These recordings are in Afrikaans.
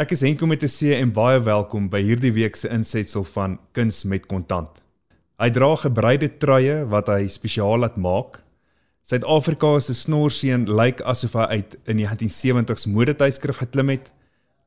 Ek is Henko met 'n C en baie welkom by hierdie week se insetsel van Kuns met Kontant. Hy dra gebreide truie wat hy spesiaal laat maak. Suid-Afrika se snorseun lyk asof hy uit die 1970s modetydskrif geklim het.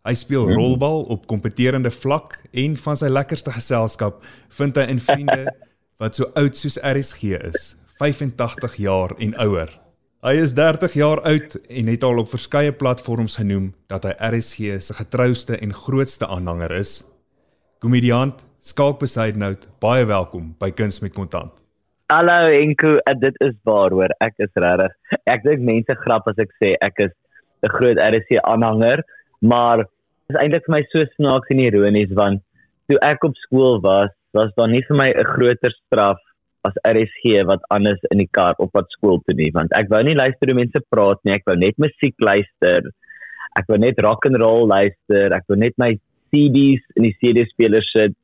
Hy speel hmm. rolbal op kompeterende vlak en van sy lekkerste geselskap vind hy in vriende wat so oud soos RSG is, 85 jaar en ouer. Hy is 30 jaar oud en het al op verskeie platforms genoem dat hy RSG se getrouste en grootste aanhanger is. Komediant Skalk Besaidnout, baie welkom by Kuns met Kontant. Hallo Enko, eh, dit is waar hoor, ek is regtig. Ek dink mense grap as ek sê ek is 'n groot RSG aanhanger, maar is eintlik vir my so snaaks en ironies want toe ek op skool was, was daar nie vir my 'n groter straf as RSG wat anders in die kar op pad skool toe nie want ek wou nie luister hoe mense praat nie ek wou net musiek luister ek wou net rock and roll luister ek wou net my CD's in die CD speler sit.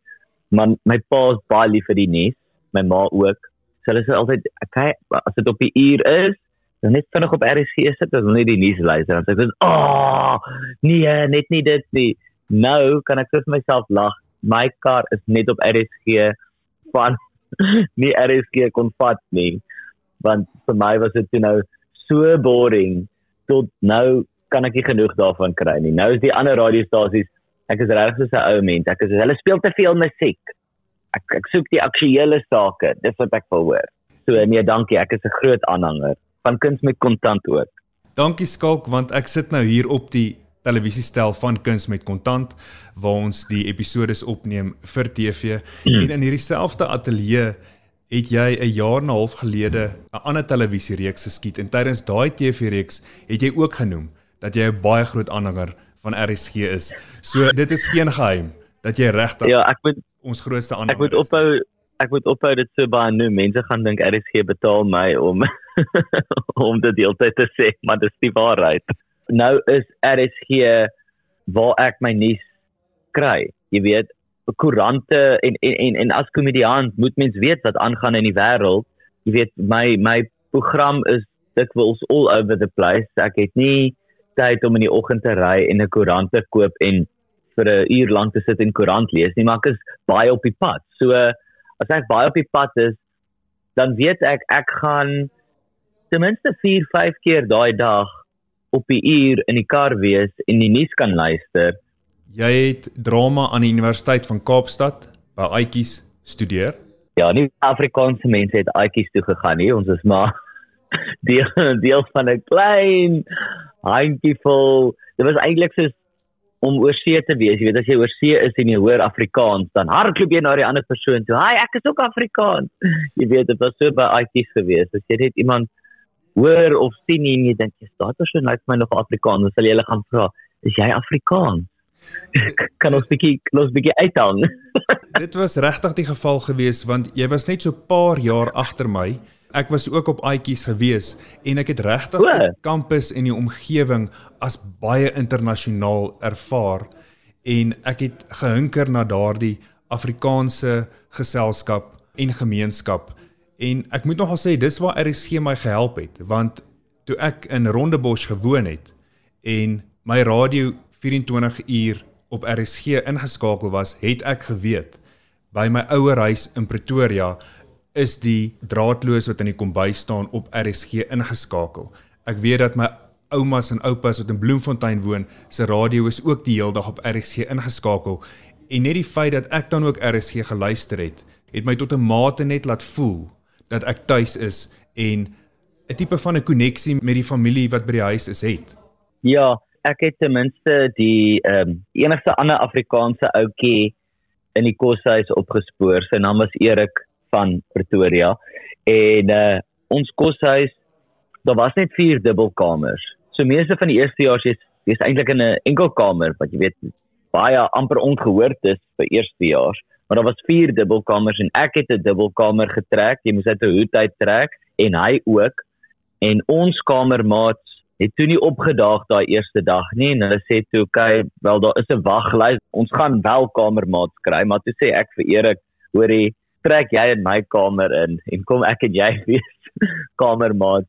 Man my pa is baie lief vir die nuus my ma ook. So hulle sê altyd okay as dit op die uur is dan net vinnig op RSG sit dan net die nuus luister. Dan sê ek oh nee net nie dit nie. Nou kan ek vir myself lag my kar is net op RSG van nie RSG kon vat nie want vir my was dit nou so boring tot nou kan ek nie genoeg daarvan kry nie. Nou is die ander radiostasies ek is regtig so 'n ou mens ek is hulle speel te veel musiek. Ek ek soek die aktuelle sake dis wat ek wil hoor. So nee dankie ek is 'n groot aanhanger van kuns met kontant ook. Dankie skalk want ek sit nou hier op die televisiestel van Kuns met Kontant waar ons die episode opneem vir TV mm. en in hierdie selfde ateljee het jy 'n jaar en 'n half gelede 'n ander televisiereeks geskiet en tydens daai TV-reeks het jy ook genoem dat jy 'n baie groot aanhanger van RSG is. So dit is geen geheim dat jy regtig Ja, ek moet ons grootste aanhanger. Ek moet ophou ek moet ophou dit so baie noem. Mense gaan dink RSG betaal my om om dit deeltyd te sê, maar dis die waarheid nou is RSG waar ek my nuus kry. Jy weet, koerante en en en, en as komediant moet mens weet wat aangaan in die wêreld. Jy weet, my my program is dikwels all over the place. Ek het nie tyd om in die oggend te ry en 'n koerant te koop en vir 'n uur lank te sit en koerant lees nie, maar ek is baie op die pad. So as ek baie op die pad is, dan weet ek ek gaan ten minste 4, 5 keer daai dag op die uur in die kar wees en die nuus kan luister. Jy het drama aan die Universiteit van Kaapstad by Aitjies studeer? Ja, nie Afrikaanse mense het Aitjies toe gegaan nie. Ons is maar deel deel van 'n klein handjievol. Dit was eintlik so om oorsee te wees. Jy weet as jy oorsee is en jy hoor Afrikaans, dan hardloop jy na die ander persoon toe. "Haai, ek is ook Afrikaans." Jy weet dit was so by Aitjies gewees. As jy net iemand hoor of sien en jy dink jy's daai persoon lyk my nog Afrikaans, dan sal jy hulle gaan vra, "Is jy Afrikaans?" kan ons bietjie los bietjie uithang. Dit was regtig die geval gewees want jy was net so paar jaar agter my. Ek was ook op Aitjies gewees en ek het regtig die kampus en die omgewing as baie internasionaal ervaar en ek het gehinker na daardie Afrikaanse geselskap en gemeenskap En ek moet nogal sê dis waar RSG my gehelp het want toe ek in Rondebosch gewoon het en my radio 24 uur op RSG ingeskakel was, het ek geweet by my ouer huis in Pretoria is die draadloos wat in die kombuis staan op RSG ingeskakel. Ek weet dat my oumas en oupas wat in Bloemfontein woon, se radio is ook die hele dag op RSG ingeskakel en net die feit dat ek dan ook RSG geluister het, het my tot 'n mate net laat voel dat ek tuis is en 'n tipe van 'n koneksie met die familie wat by die huis is het. Ja, ek het ten minste die ehm um, enigste ander Afrikaanse ouetjie in die koshuis opgespoor. Sy naam was Erik van Pretoria en uh ons koshuis daar was net vier dubbelkamers. So meeste van die eerste jaar is jy's eintlik in 'n enkelkamer wat jy weet baie amper ongehoord is vir eerstejaars maar daar was vier dubbelkamers en ek het 'n dubbelkamer getrek. Jy moes uit 'n hoed uit trek en hy ook. En ons kamermaats het toe nie opgedaag daai eerste dag nie en hulle sê toe, "Oké, okay, wel daar is 'n waglys. Ons gaan wel kamermaats kry." Maar toe sê ek vir Erik, "Hoorie, trek jy in my kamer in en kom ek en jy wees kamermaats."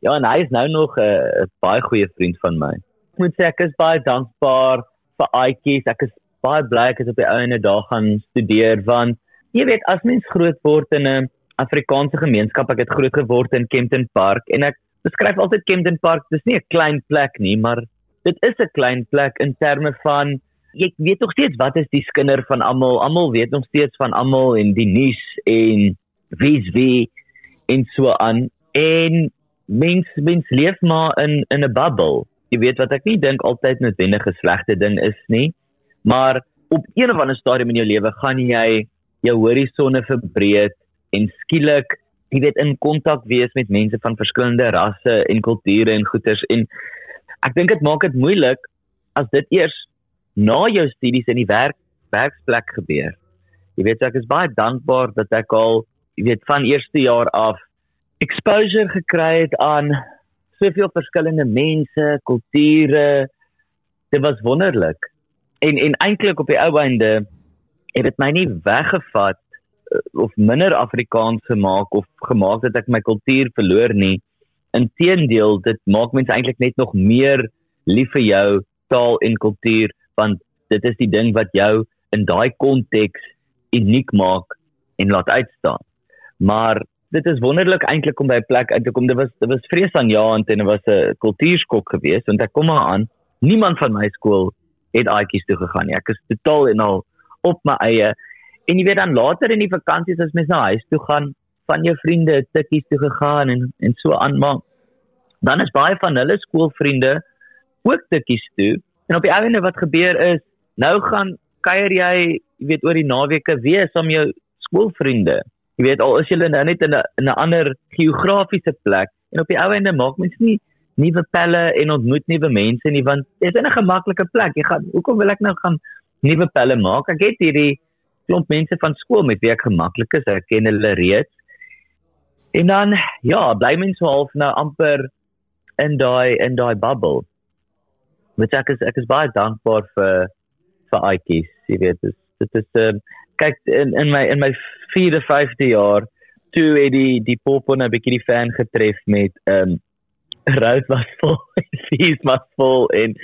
Ja, en hy is nou nog 'n uh, baie goeie vriend van my. Ek moet sê ek is baie dankbaar vir Aitjies. Ek is baie bly ek het op die ouene daar gaan studeer want jy weet as mens groot word in 'n Afrikaanse gemeenskap, ek het groot geword in Kempton Park en ek beskryf altyd Kempton Park, dis nie 'n klein plek nie, maar dit is 'n klein plek in terme van jy weet nog steeds wat is die skinder van almal. Almal weet nog steeds van almal en die nuus en wie's wie en so aan. En mens mens leef maar in in 'n bubble. Jy weet wat ek nie dink altyd noodwendig 'n slegte ding is nie, maar op een of ander stadium in jou lewe gaan jy jou horisonne verbreek en skielik jy weet in kontak wees met mense van verskillende rasse en kulture en goeters en ek dink dit maak dit moeilik as dit eers na jou studies in die werk werksplek gebeur. Jy weet ek is baie dankbaar dat ek al jy weet van eerste jaar af exposure gekry het aan soveel verskillende mense, kulture. Dit was wonderlik. En en eintlik op die ou einde het dit my nie weggevat eh, of minder Afrikaans gemaak of gemaak dat ek my kultuur verloor nie. Inteendeel, dit maak mense eintlik net nog meer lief vir jou taal en kultuur want dit is die ding wat jou in daai konteks uniek maak en laat uitstaan. Maar dit is wonderlik eintlik om by 'n plek uit te kom. Dit was dit was vreesaanjaend en dit was 'n kultuurskok geweest want ek kom maar aan. Niemand van my skool het aitjies toe gegaan nie. Ek is totaal en al op my eie. En jy weet dan later in die vakansies as mens na huis toe gaan, van jou vriende tikkies toe gegaan en en so aan maar dan is baie van hulle skoolvriende ook tikkies toe. En op die einde wat gebeur is, nou gaan kuier jy, jy weet oor die naweke weer saam jou skoolvriende. Jy weet al is jy nou net in 'n in 'n ander geografiese plek en op die ou ende maak mens nie nuwe pelle en ontmoet nuwe mense nie want dit is 'n gemaklike plek. Jy gaan hoekom wil ek nou gaan nuwe pelle maak? Ek het hierdie klomp mense van skool met wie ek gemaklik is. Ek ken hulle reeds. En dan ja, bly mens so half nou amper in daai in daai bubble. Wat ek is ek is baie dankbaar vir vir Aitjies. Jy weet dit dit is 'n um, kyk in in my in my 4de 5de jaar toe het die die popo 'n bietjie die fan getref met ehm um, rood was vol fees was vol en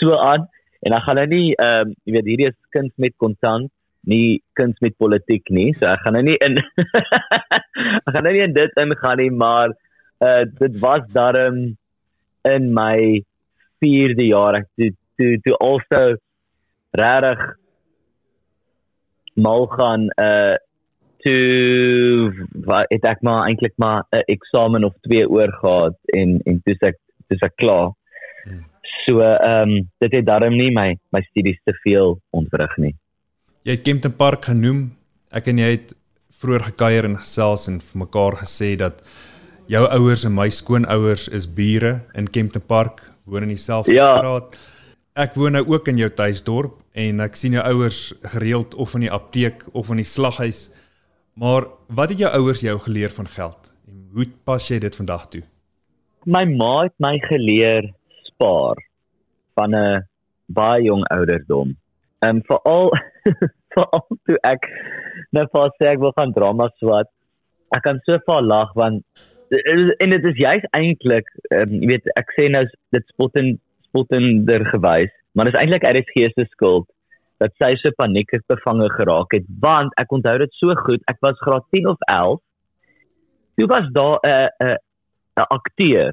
so aan. En ek gaan nou nie ehm um, jy weet hierdie is kuns met kontant nie kuns met politiek nie. So ek gaan nou nie in ek gaan nou nie in dit ingaan nie maar uh, dit was darm in my 4de jaar. Ek toe toe toe also regtig mal gaan uh toe wat het ek maar eintlik maar 'n eksamen of twee oor gehad en en toe ek toe ek klaar. So ehm um, dit het darm nie my my studies te veel ontwrig nie. Jy het Kempton Park genoem. Ek en jy het vroeër gekuier en gesels en vir mekaar gesê dat jou ouers en my skoonouers is bure in Kempton Park, woon in dieselfde ja. straat. Ek woon nou ook in jou tuisdorp en ek sien jou ouers gereeld of in die apteek of in die slaghuis. Maar wat het jou ouers jou geleer van geld? En hoe pas jy dit vandag toe? My ma het my geleer spaar van 'n baie jong ouderdom. Ehm um, veral veral toe ek nou vir sê ek wil gaan drama swat. Ek kan so vaar lag want en dit is juist eintlik um, jy weet ek sê nou dit spot en spot en der gewys, maar dit is eintlik RSG se skuld dat sy so paniekies bevange geraak het want ek onthou dit so goed ek was graad 10 of 11 toe was daar 'n 'n 'n akteur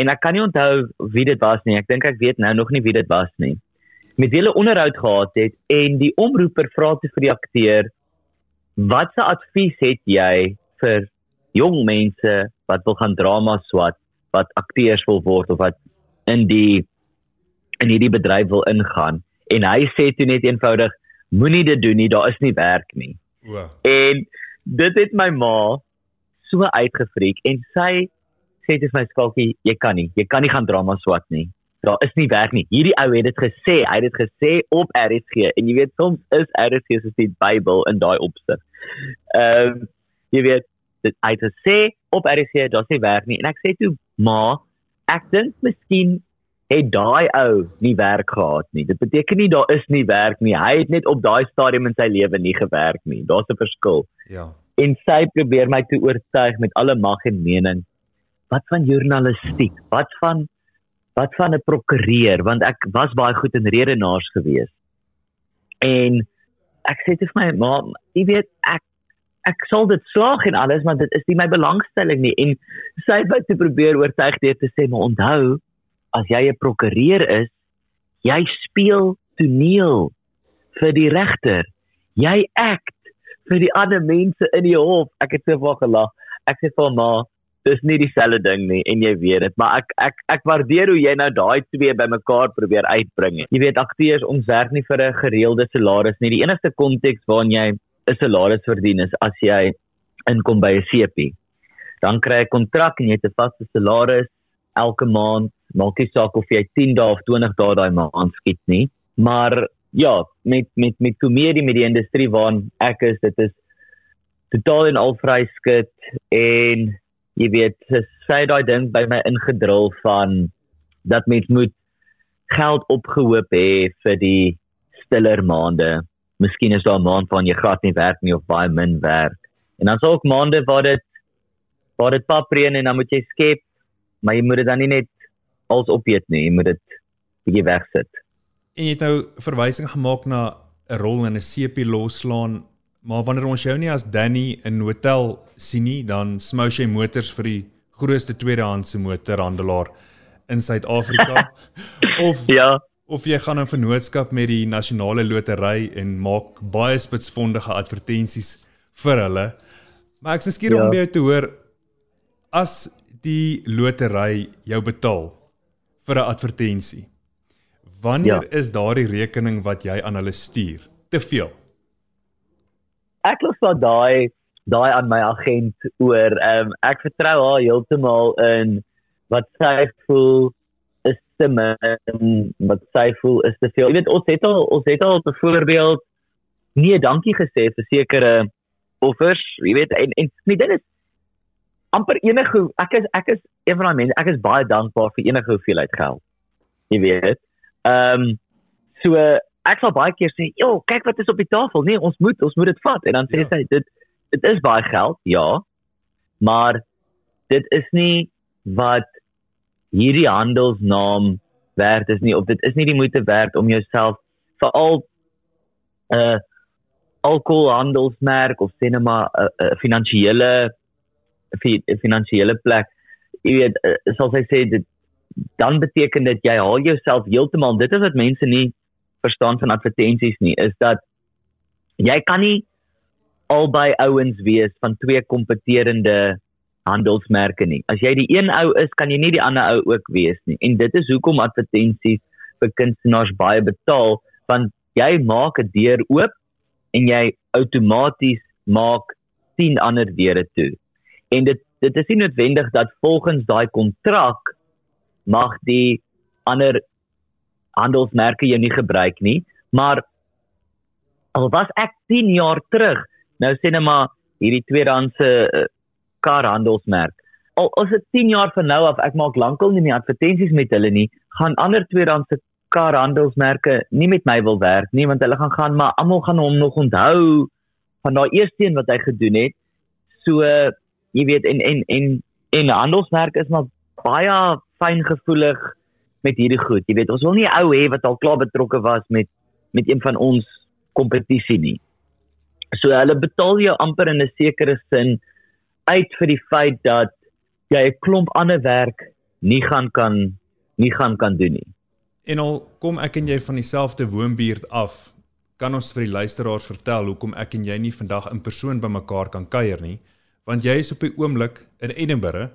en ek kan nie onthou wie dit was nie ek dink ek weet nou nog nie wie dit was nie met hulle onderhoud gehad het en die omroeper vra te vir die akteur watse advies het jy vir jong mense wat wil gaan drama swat wat akteurs wil word of wat in die in hierdie bedryf wil ingaan en hy sê toe net eenvoudig moenie dit doen nie daar is nie werk nie. Wow. En dit het my ma so uitgefreek en sy sê dit vir my skalkie jy kan nie jy kan nie gaan drama swat nie. Daar is nie werk nie. Hierdie ou het dit gesê, hy het dit gesê op RSG en jy weet soms is RSG soos die Bybel in daai opsig. Ehm um, jy weet dit hy het gesê op RSG daar's nie werk nie en ek sê toe ma ek dink miskien het daai ou nie werk gehad nie. Dit beteken nie daar is nie werk nie. Hy het net op daai stadium in sy lewe nie gewerk nie. Daar's 'n verskil. Ja. En sy probeer my te oortuig met alle mag en mening. Wat van journalistiek? Wat van wat van 'n prokureur want ek was baie goed in redenaars gewees. En ek sê dit vir my ma, jy weet ek ek sal dit slaag en alles maar dit is nie my belangstelling nie en sy het te probeer oortuig deur te sê maar onthou as jy 'n prokureur is jy speel toneel vir die regter jy act vir die ander mense in die hof. Ek het so van gelag. Ek sê vir ma dis nie dieselfde ding nie en jy weet dit maar ek ek ek waardeer hoe jy nou daai twee bymekaar probeer uitbring. Jy weet akteurs ons werk nie vir 'n gereelde salaris nie. Die enigste konteks waarin jy 'n salaris verdien is as jy inkom by 'n CP dan kry jy 'n kontrak en jy het 'n vaste salaris elke maand maak nie saak of jy 10 dae of 20 dae daai maand skiet nie maar ja met met met komedie met die industrie waarin ek is dit is totaal en al vry skit en jy weet sy daai ding by my ingedrul van dat mens moet geld opgehoop hê vir die stiller maande. Miskien is daar 'n maand waarin jy glad nie werk nie of baie min werk. En dan sou ook maande waar dit waar dit papreën en dan moet jy skep, maar jy moet dit dan nie net als opeet nie, jy moet dit bietjie wegsit. En jy het nou verwysing gemaak na 'n rol in 'n CP loslaan Maar wanneer ons jou nie as Danny in hotel sien nie, dan smous jy motors vir die grootste tweedehandse motorhandelaar in Suid-Afrika of ja of jy gaan 'n vennootskap met die nasionale lotery en maak baie spitsvondige advertensies vir hulle. Maar ek is skieur ja. om jou te hoor as die lotery jou betaal vir 'n advertensie. Wanneer ja. is daardie rekening wat jy aan hulle stuur te veel? ek los maar daai daai aan my agent oor ehm um, ek vertrou haar heeltemal in wat sy voel is te min wat sy voel is te veel jy weet ons het al ons het al byvoorbeeld nee dankie gesê vir sekere offers jy weet en en nie dit is amper enige ek is ek is een van daai mense ek is baie dankbaar vir enige hoeveelheid geld jy weet ehm um, so ek sal baie keer sê, "Jo, kyk wat is op die tafel." Nee, ons moet ons moet dit vat en dan sê ja. sy, "Dit dit is baie geld." Ja. Maar dit is nie wat hierdie handelsnaam werd is nie of dit is nie die moeite werd om jouself veral 'n uh, alkoholhandelsmerk of sê net maar 'n uh, uh, finansiële finansiële plek. Jy weet, uh, soos hy sê dit dan beteken dit jy haal jouself heeltemal dit is wat mense nie verstaan van advertensies nie is dat jy kan nie albei ouens wees van twee kompeterende handelsmerke nie. As jy die een ou is, kan jy nie die ander ou ook wees nie. En dit is hoekom advertensies vir kunstenaars baie betaal want jy maak 'n deur oop en jy outomaties maak 10 ander deure toe. En dit dit is nie noodwendig dat volgens daai kontrak mag die ander handelsmerke jy nie gebruik nie, maar al was ek 10 jaar terug, nou sê net maar hierdie tweedehandse uh, kar handelsmerk. Al as dit 10 jaar van nou af ek maak lankal nie meer advertensies met hulle nie, gaan ander tweedehandse kar handelsmerke nie met my wil werk nie want hulle gaan gaan maar almal gaan hom nog onthou van daai eerste een wat hy gedoen het. So jy weet en en en en handelsmerke is maar baie fyngevoelig met hierdie goed. Jy weet, ons wil nie ou hê wat al klaar betrokke was met met een van ons kompetisie nie. So hulle betaal jou amper in 'n sekere sin uit vir die feit dat jy 'n klomp ander werk nie gaan kan nie gaan kan doen nie. En al kom ek en jy van dieselfde woonbuurt af, kan ons vir die luisteraars vertel hoekom ek en jy nie vandag in persoon by mekaar kan kuier nie, want jy is op die oomblik in Edinburgh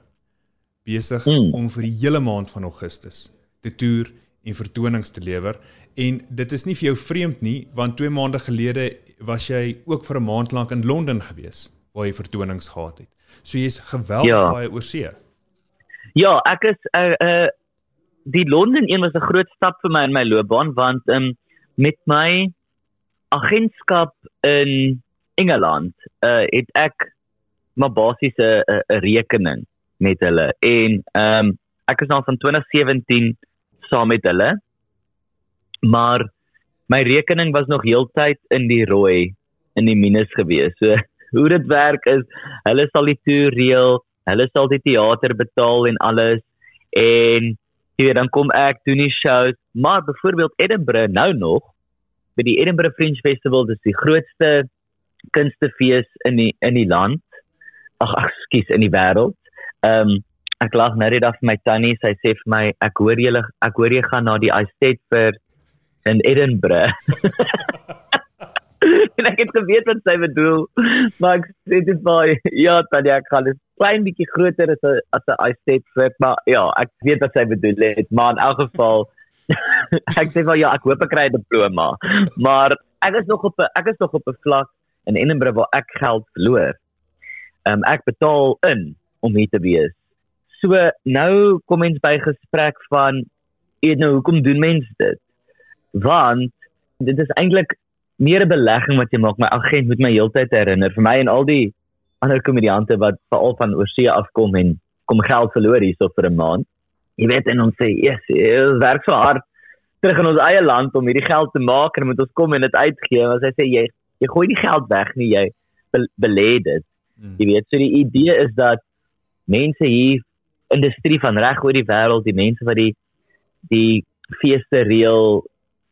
besig hmm. om vir die hele maand van Augustus te toer en vertonings te lewer en dit is nie vir jou vreemd nie want 2 maande gelede was jy ook vir 'n maand lank in Londen gewees waar jy vertonings gehad het. So jy's geweldig ja. baie oor see. Ja, ek is uh uh die Londen een was 'n groot stap vir my in my loopbaan want um met my agentskap in Engeland uh het ek maar basies 'n 'n rekening met hulle en um ek is nou van 2017 saam met hulle. Maar my rekening was nog heeltyd in die rooi in die minus gewees. So hoe dit werk is hulle sal die toer reël, hulle sal die teater betaal en alles en Jy weet dan kom ek doen die shows, maar byvoorbeeld Edinburgh nou nog by die Edinburgh Fringe Festival, dis die grootste kunstefees in die in die land. Ag, ekskuus, in die wêreld. Ehm um, ek lag nou net af my tannie, sy sê vir my ek hoor julle ek hoor jy gaan na die Estate vir in Edinburgh. en ek het geweet wat sy bedoel. Maar ek sê dit vir ja, tannie, ek gaan dit klein bietjie groter as 'n as 'n Estate vir, maar ja, ek weet wat sy bedoel het, maar in elk geval ek sê wel ja, ek hoop ek kry 'n diploma. Maar ek is nog op 'n ek is nog op 'n vlak in Edinburgh waar ek geld verloor. Um, ek betaal in om hier te wees. So nou kom mens by gesprek van eet nou hoekom doen mense dit? Want dit is eintlik meer 'n belegging wat jy maak. My agent moet my heeltyd herinner vir my en al die ander komediante wat veral van oorsee afkom en kom geld verloor hierso vir 'n maand. Jy weet en ons sê, "Yes, dit werk so hard terug in ons eie land om hierdie geld te maak en moet ons kom en dit uitgee." En hy sê, "Jy jy gooi nie geld weg nie, jy belê dit." Hmm. Jy weet, so die idee is dat mense hier industrie van reg oor die wêreld, die mense wat die die feeste reël,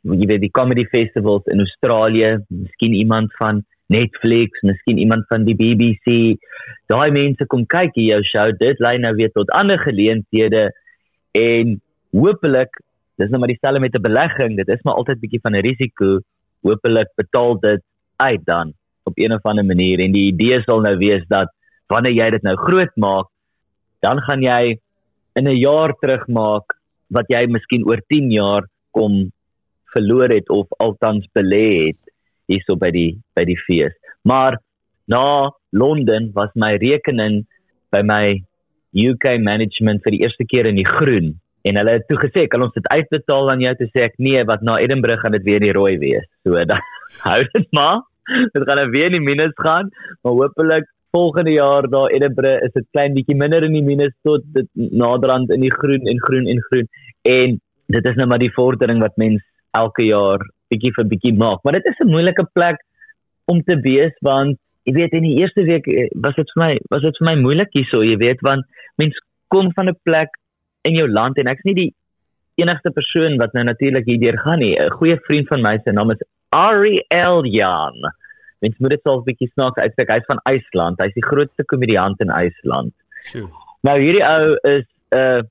jy weet die comedy festivals in Australië, miskien iemand van Netflix, miskien iemand van die BBC. Daai mense kom kyk hier jou show, dit lei nou weer tot ander geleenthede en hopelik dis nou maar dieselfde met 'n belegging, dit is maar altyd bietjie van 'n risiko. Hopelik betaal dit uit dan op een of ander manier en die idee sal nou wees dat wanneer jy dit nou groot maak dan gaan jy in 'n jaar terugmaak wat jy miskien oor 10 jaar kom verloor het of althans belê het hierso by die by die fees. Maar na Londen was my rekening by my UK management vir die eerste keer in die groen en hulle het toe gesê kan ons dit uitbetaal aan jou te sê ek nee wat na Edinburgh gaan dit weer in die rooi wees. So dan hou dit maar. Dit gaan nou weer in die minus gaan, maar hopelik volgende jaar daar Edinburgh is dit klein bietjie minder in die minus tot dit naderhand in die groen en groen en groen. En dit is nou maar die vordering wat mens elke jaar bietjie vir bietjie maak. Maar dit is 'n moeilike plek om te wees want jy weet in die eerste week eh, was dit vir my was dit vir my moeilik hierso jy weet want mens kom van 'n plek in jou land en ek's nie die enigste persoon wat nou natuurlik hierdeur gaan nie. 'n goeie vriend van my se naam is Ariel Jan mens moet dit self bietjie snaaks uitspreek. Hy's van IJsland. Hy's die grootste komediant in IJsland. Sjoe. Nou hierdie ou is 'n uh,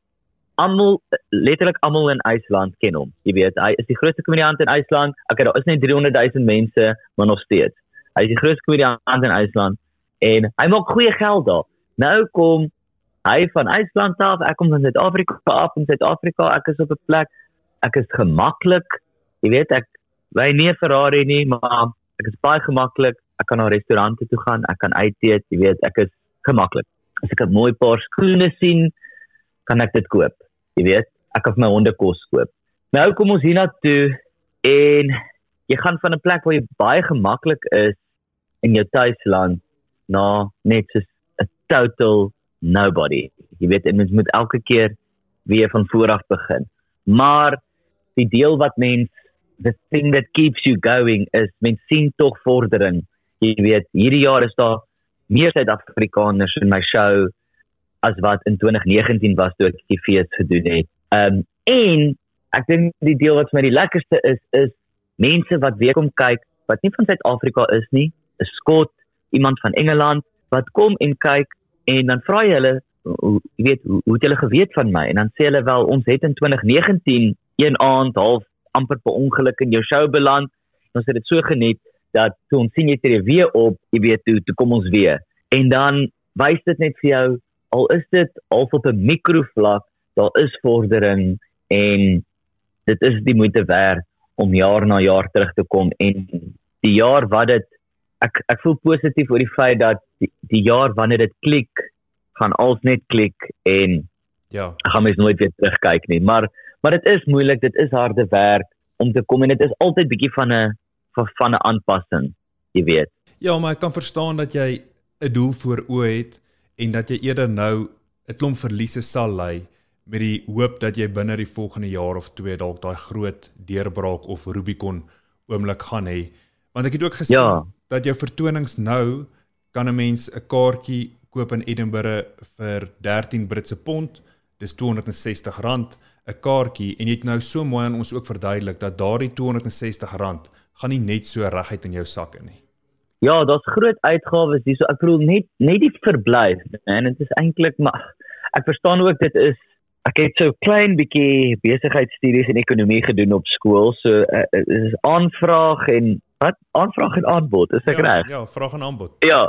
almal letterlik almal in IJsland ken hom. Jy weet, hy is die grootste komediant in IJsland. Okay, daar is net 300 000 mense, maar nog steeds. Hy is die grootste komediant in IJsland en hy maak goeie geld daar. Nou kom hy van IJsland af, ek kom van Suid-Afrika af in Suid-Afrika. Ek is op 'n plek ek is gemaklik. Jy weet, ek ry nie 'n Ferrari nie, maar ek is baie gemaklik. Ek kan na restaurante toe gaan, ek kan uit eet, jy weet, ek is gemaklik. As ek 'n mooi paar skoene sien, kan ek dit koop. Jy weet, ek kan my honde kos koop. Nou kom ons hier na toe en jy gaan van 'n plek waar jy baie gemaklik is in jou tuisland na net so 'n total nobody. Jy weet, mens moet elke keer weer van voor af begin. Maar die deel wat mens the thing that keeps you going is mens sien tog vordering. Jy weet, hierdie jaar is daar meer Suid-Afrikaners in my show as wat in 2019 was toe ek die fees gedoen het. Um en ek dink die deel wat vir my die lekkerste is is mense wat weer kom kyk wat nie van Suid-Afrika is nie, 'n skot, iemand van Engeland wat kom en kyk en dan vra jy hulle jy weet hoe, hoe het hulle geweet van my en dan sê hulle wel ons het in 2019 een aand half amper per ongeluk in jou show beland. Ons het dit so geniet dat toe ons sien jy tree weer op, jy weet toe toe kom ons weer. En dan wys dit net vir jou al is dit al op 'n mikrovlak, daar is vordering en dit is die moeite werd om jaar na jaar terug te kom en die jaar wat dit ek ek voel positief oor die feit dat die, die jaar wanneer dit klik gaan alles net klik en ja, gaan mens nooit weer terugkyk nie, maar maar dit is moeilik, dit is harde werk om te kom en dit is altyd bietjie van 'n van 'n aanpassing, jy weet. Ja, maar ek kan verstaan dat jy 'n doel voor oë het en dat jy eerder nou 'n klomp verliese sal ly met die hoop dat jy binne die volgende jaar of twee dalk daai groot deurbraak of Rubicon oomblik gaan hê. Want ek het ook gesien ja. dat jou vertonings nou kan 'n mens 'n kaartjie koop in Edinburgh vir 13 Britse pond dis R260 'n kaartjie en jy het nou so mooi aan ons ook verduidelik dat daardie R260 gaan nie net so reguit in jou sak in nie. Ja, daar's groot uitgawes hier so ek bedoel net net die verblyf en dit is eintlik maar ek verstaan ook dit is ek het so klein bietjie besigheidstudies en ekonomie gedoen op skool so uh, is aanvraag en wat aanvraag en aanbod is ek ja, reg? Ja, vraag en aanbod. Ja,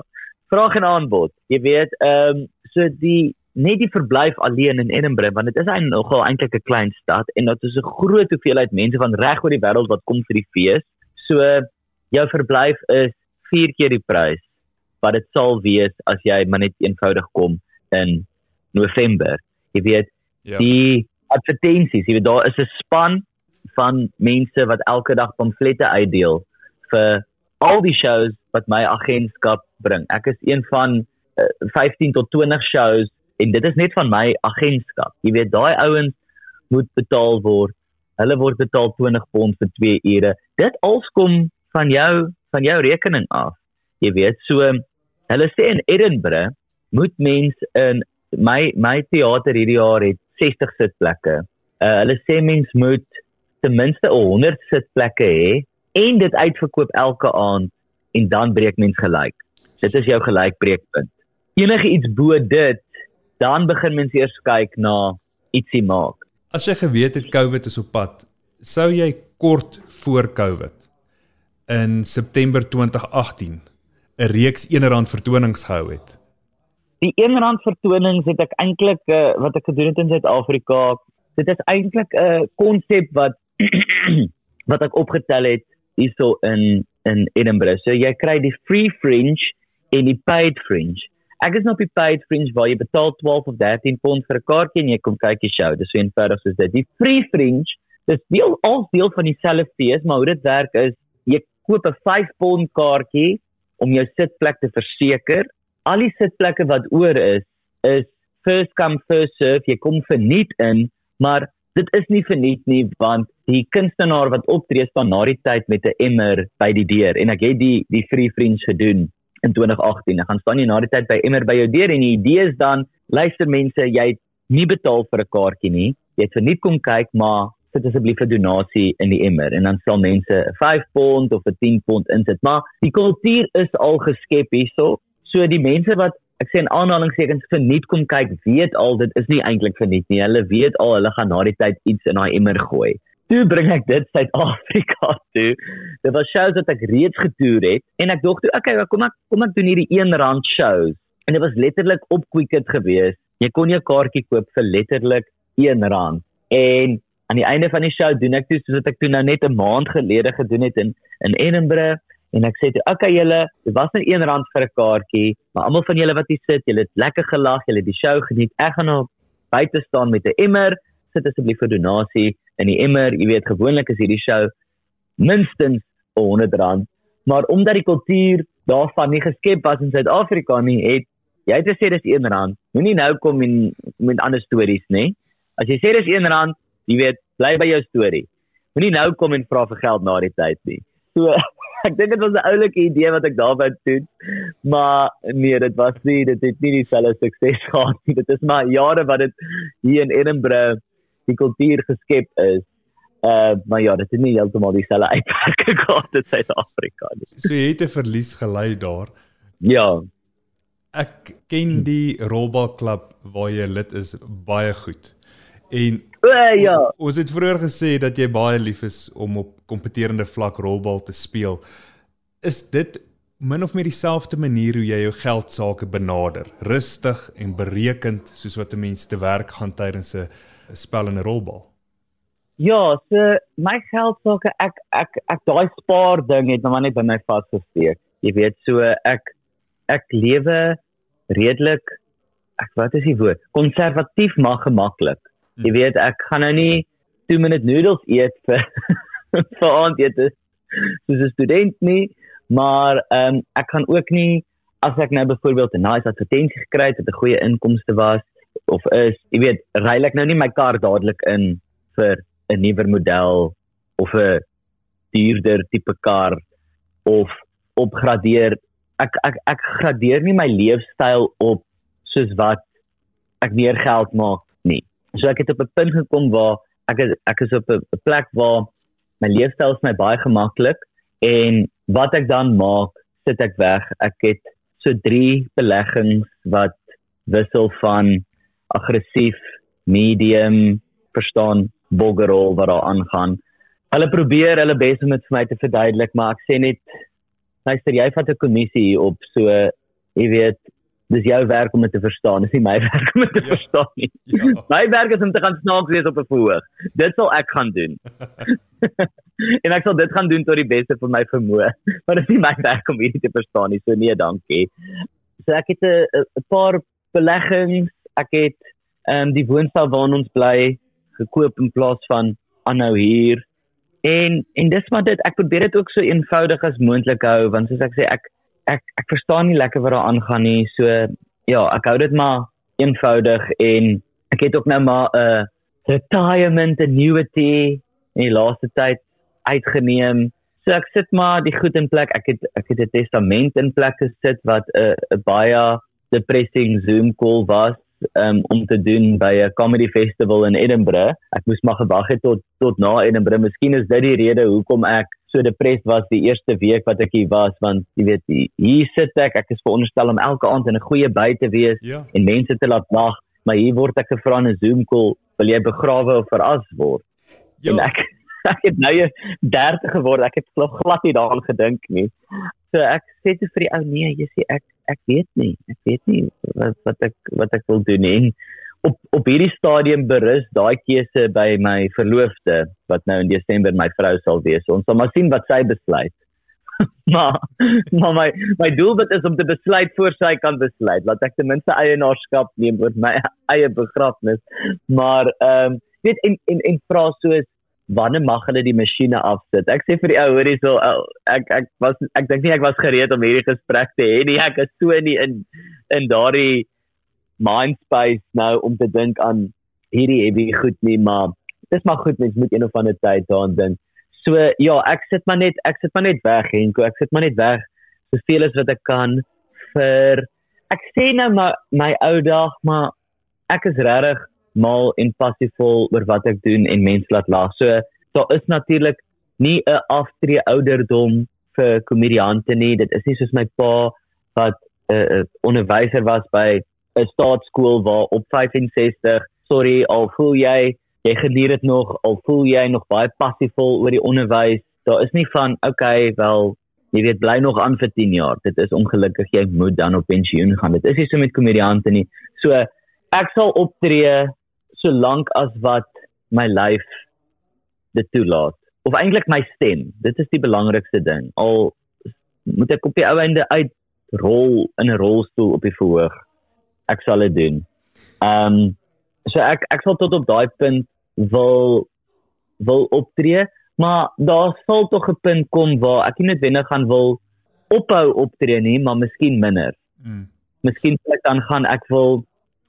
vraag en aanbod. Jy weet, ehm um, so die net die verblyf alleen in Edinburgh want dit is eintlik nogal eintlik 'n klein stad en dit is 'n groot hoeveelheid mense van reg oor die wêreld wat kom vir die fees. So jou verblyf is 4 keer die prys wat dit sal wees as jy maar net eenvoudig kom in November. Jy weet, ja. die advertensies, jy weet daar is 'n span van mense wat elke dag pamflette uitdeel vir al die shows wat my agentskap bring. Ek is een van uh, eh, 15 tot 20 shows en dit is net van my agentskap. Jy weet daai ouens moet betaal word. Hulle word betaal 20 pond vir 2 ure. Dit als kom van jou van jou rekening af. Jy weet, so hulle sê in Edinburgh moet mens in my my teater hierdie jaar het 60 sitplekke. Uh, hulle sê mens moet ten minste 100 sitplekke hê en dit uitverkoop elke aand en dan breek mens gelyk. Dit is jou gelykbreekpunt. Enige iets bo dit, dan begin mens eers kyk na ietsie maak. As jy geweet het COVID is op pad, sou jy kort voor COVID in September 2018 'n reeks R1 vertonings gehou het. Die R1 vertonings het ek eintlik uh, wat ek gedoen het in Suid-Afrika, dit is eintlik 'n uh, konsep wat wat ek opgetel het hierso in in Edinburgh. So jy kry die free fringe en die paid fringe. Ek is nou op die paid fringe waar jy betaal 12 of 13 pond vir 'n kaartjie en jy kom kyk die show. Dis so eenvoudig soos dit. Die free fringe, dis deel al deel van dieselfde fees, maar hoe dit werk is jy koop 'n 5 pond kaartjie om jou sitplek te verseker. Al die sitplekke wat oor is, is first come first serve. Jy kom verniet in, maar dit is nie verniet nie want die kunstenaar wat optree staan na die tyd met 'n emmer by die deur en ek het die die free friends gedoen in 2018. Ek gaan staan nie na die tyd by emmer by jou deur en die idee is dan luister mense, jy het nie betaal vir 'n kaartjie nie. Jy het verniet kom kyk, maar sit asseblief 'n donasie in die emmer en dan sal mense 5 pond of 'n 10 pond insit. Maar die kultuur is al geskep hierso. So die mense wat ek sê in aanhalingstekens verniet kom kyk, weet al dit is nie eintlik verniet nie. Hulle weet al hulle gaan na die tyd iets in daai emmer gooi. Toe bring ek dit Suid-Afrika toe. Dit was shows wat ek reeds getoer het en ek dink toe, okay, kom ek kom ek doen hierdie 1 rand shows. En dit was letterlik op Quicket geweest. Jy kon jou kaartjie koop vir letterlik 1 rand. En aan die einde van die show doen ek toe soos wat ek toe nou net 'n maand gelede gedoen het in in Edinburgh en ek sê toe okay julle dit was net nou 1 rand vir 'n kaartjie maar almal van julle wat hier sit julle het lekker gelag julle het die show geniet ek gaan nou buite staan met 'n emmer sit asseblief vir donasie in die emmer jy weet gewoonlik is hierdie show minstens 100 rand. Maar omdat die kultuur daarvan nie geskep was in Suid-Afrika nie het jy het gesê dis 1 rand. Moenie nou kom en met ander stories nê as jy sê dis 1 rand jy weet bly by jou storie moenie nou kom en vra vir geld na die tyd nie. So ek dink dit was 'n oulike idee wat ek daarby doen. Maar nee, dit was nie dit het nie dieselfde sukses gehad nie. Dit is maar jare wat dit hier in Edinburgh die kultuur geskep is. Uh maar ja, dit het nie heeltemal dieselfde uitwerking gehad in Suid-Afrika nie. So jy het 'n verlies gelei daar. Ja. Ek ken die rolbalklub waar jy lid is baie goed. En O ja. Ons het vroeër gesê dat jy baie lief is om op kompeterende vlak rolbal te speel. Is dit min of meer dieselfde manier hoe jy jou geld sake benader? Rustig en berekend soos wat 'n mens te werk gaan tydens 'n spel in 'n rolbal? Ja, so my geld sake ek ek ek daai spaar ding het nou net by my vasgesteek. Jy weet, so ek ek lewe redelik ek wat is die woord? Konservatief maar gemaklik. Jy hmm. weet ek gaan nou nie 2 minute noodles eet vir vir aandete soos 'n student nie, maar ehm um, ek kan ook nie as ek nou byvoorbeeld 'n nice advertensie gekry het wat 'n goeie inkomste was of is, jy weet, ry ek nou nie my kar dadelik in vir 'n nuwer model of 'n duurder tipe kar of opgradeer. Ek ek ek gradeer nie my leefstyl op soos wat ek meer geld maak So ek het op 'n punt gekom waar ek is ek is op 'n plek waar my leefstyl is my baie gemaklik en wat ek dan maak, sit ek weg. Ek het so 3 beleggings wat wissel van aggressief, medium, verstaan, boggerol wat daar aangaan. Hulle probeer hulle bes om dit vir my te verduidelik, maar ek sê net luister, jy vat 'n kommissie op so jy weet dis jou werk om dit te verstaan, dis nie my werk om dit te ja, verstaan nie. Ja. My werk is om te gaan snaaks wees op 'n verhoog. Dit sal ek gaan doen. en ek sal dit gaan doen tot die beste van my vermoë, maar dit is nie my werk om hierdie te verstaan nie. So nee, dankie. So ek het 'n paar beleggings, ek het ehm um, die woonstel waar ons bly gekoop in plaas van aanhou hier. En en dis maar dit ek probeer dit ook so eenvoudig as moontlik hou want soos ek sê ek ek ek verstaan nie lekker wat daar aangaan nie. So ja, ek hou dit maar eenvoudig en ek het ook nou maar 'n uh, retirement annuity in die laaste tyd uitgeneem. So ek sit maar die goed in plek. Ek het ek het 'n testament in plek gesit wat 'n uh, baie depressing Zoom call was um, om te doen by 'n comedy festival in Edinburgh. Ek moes maar gewag het tot tot na Edinburgh. Miskien is dit die rede hoekom ek so depressed was die eerste week wat ek hier was want jy weet hier sit ek ek is veronderstel om elke aand in 'n goeie by te wees ja. en mense te laat lag, maar hier word ek gevra in 'n Zoom call, wil jy begrawe of veras word? Ja. En ek ek het nou 30 geword. Ek het glad nie daaraan gedink nie. So ek sê te vir die ou nee, jy sê ek ek weet nie. Ek weet nie wat wat ek wat ek wil doen nie. Op op hierdie stadium berus daai keuse by my verloofde wat nou in Desember my vrou sal wees. Ons sal maar sien wat sy besluit. maar maar my my doelwit is om te besluit voor sy kan besluit. Laat ek ten minste eienaarskap neem oor my eie begrafnis. Maar ehm um, weet en en en vra soos wanneer mag hulle die masjiene afsit? Ek sê vir die ou hoorie so ek ek was ek dink nie ek was gereed om hierdie gesprek te hê nie. Ek is so nie in in daardie mind space nou om te dink aan hierdie heavy goed nie, maar dis maar goed mens moet een of ander tyd daaraan dink. So ja, ek sit maar net ek sit maar net weg Henko, ek sit maar net weg soveel as wat ek kan vir ek sê nou maar my ou dag, maar ek is regtig mal en passievol oor wat ek doen en mense laat lag. So daar is natuurlik nie 'n aftree ouderdom vir komediante nie. Dit is nie soos my pa wat 'n uh, uh, onderwyser was by 'n staatskool waar op 65, sorry, al voel jy jy geniet dit nog, al voel jy nog baie passievol oor die onderwys. Daar is nie van okay, wel jy weet bly nog aan vir 10 jaar. Dit is ongelukkig jy moet dan op pensioen gaan. Dit is nie so met komediante nie. So ek sal optree solank as wat my lyf dit toelaat. Of eintlik my stem dit is die belangrikste ding. Al moet ek op die ou einde uit rol in 'n rolstoel op die verhoog ek sal dit doen. Ehm um, so ek ek sal tot op daai punt wil wil optree maar daar sal tog 'n punt kom waar ek nie noodwendig gaan wil ophou optree nie maar miskien minder. Mm. miskien ek dan gaan ek wil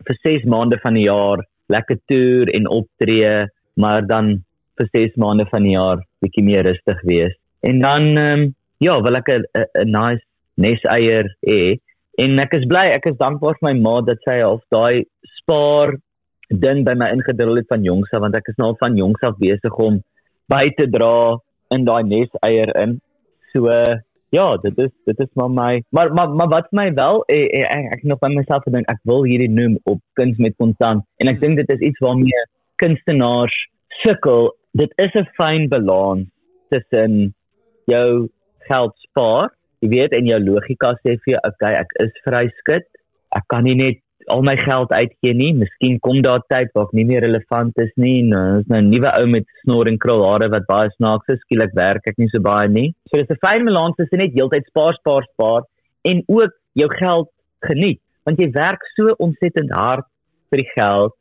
vir 6 maande van die jaar lekker toer en optree, maar dan vir 6 maande van die jaar bietjie meer rustig wees. En dan ehm um, ja, wil ek 'n nice neseier hê. En ek is bly, ek is dankbaar vir my ma dat sy al daai spaar ding by my ingedrul het van jongs af want ek is nou al van jongs af besig om by te dra in daai neseier in. So ja, dit is dit is maar my maar maar maar wat my wel eh, eh, ek, ek nog by myself gedink ek wil hierdie noem op kuns met konstant en ek dink dit is iets waarmee kunstenaars sukkel. Dit is 'n fyn balans tussen jou geld spaar, jy weet en jou logika sê vir jou okay, ek is vryskut. Ek kan nie net al my geld uitgee nie. Miskien kom daar tyd waar ek nie meer relevant is nie. Nou is nou 'n nuwe ou met snor en krulhare wat baie snaaks is. Skielik werk ek nie so baie nie. So dis 'n fyn balans tussen net heeltyd spaar, spaar, spaar en ook jou geld geniet. Want jy werk so ontsettend hard vir die geld,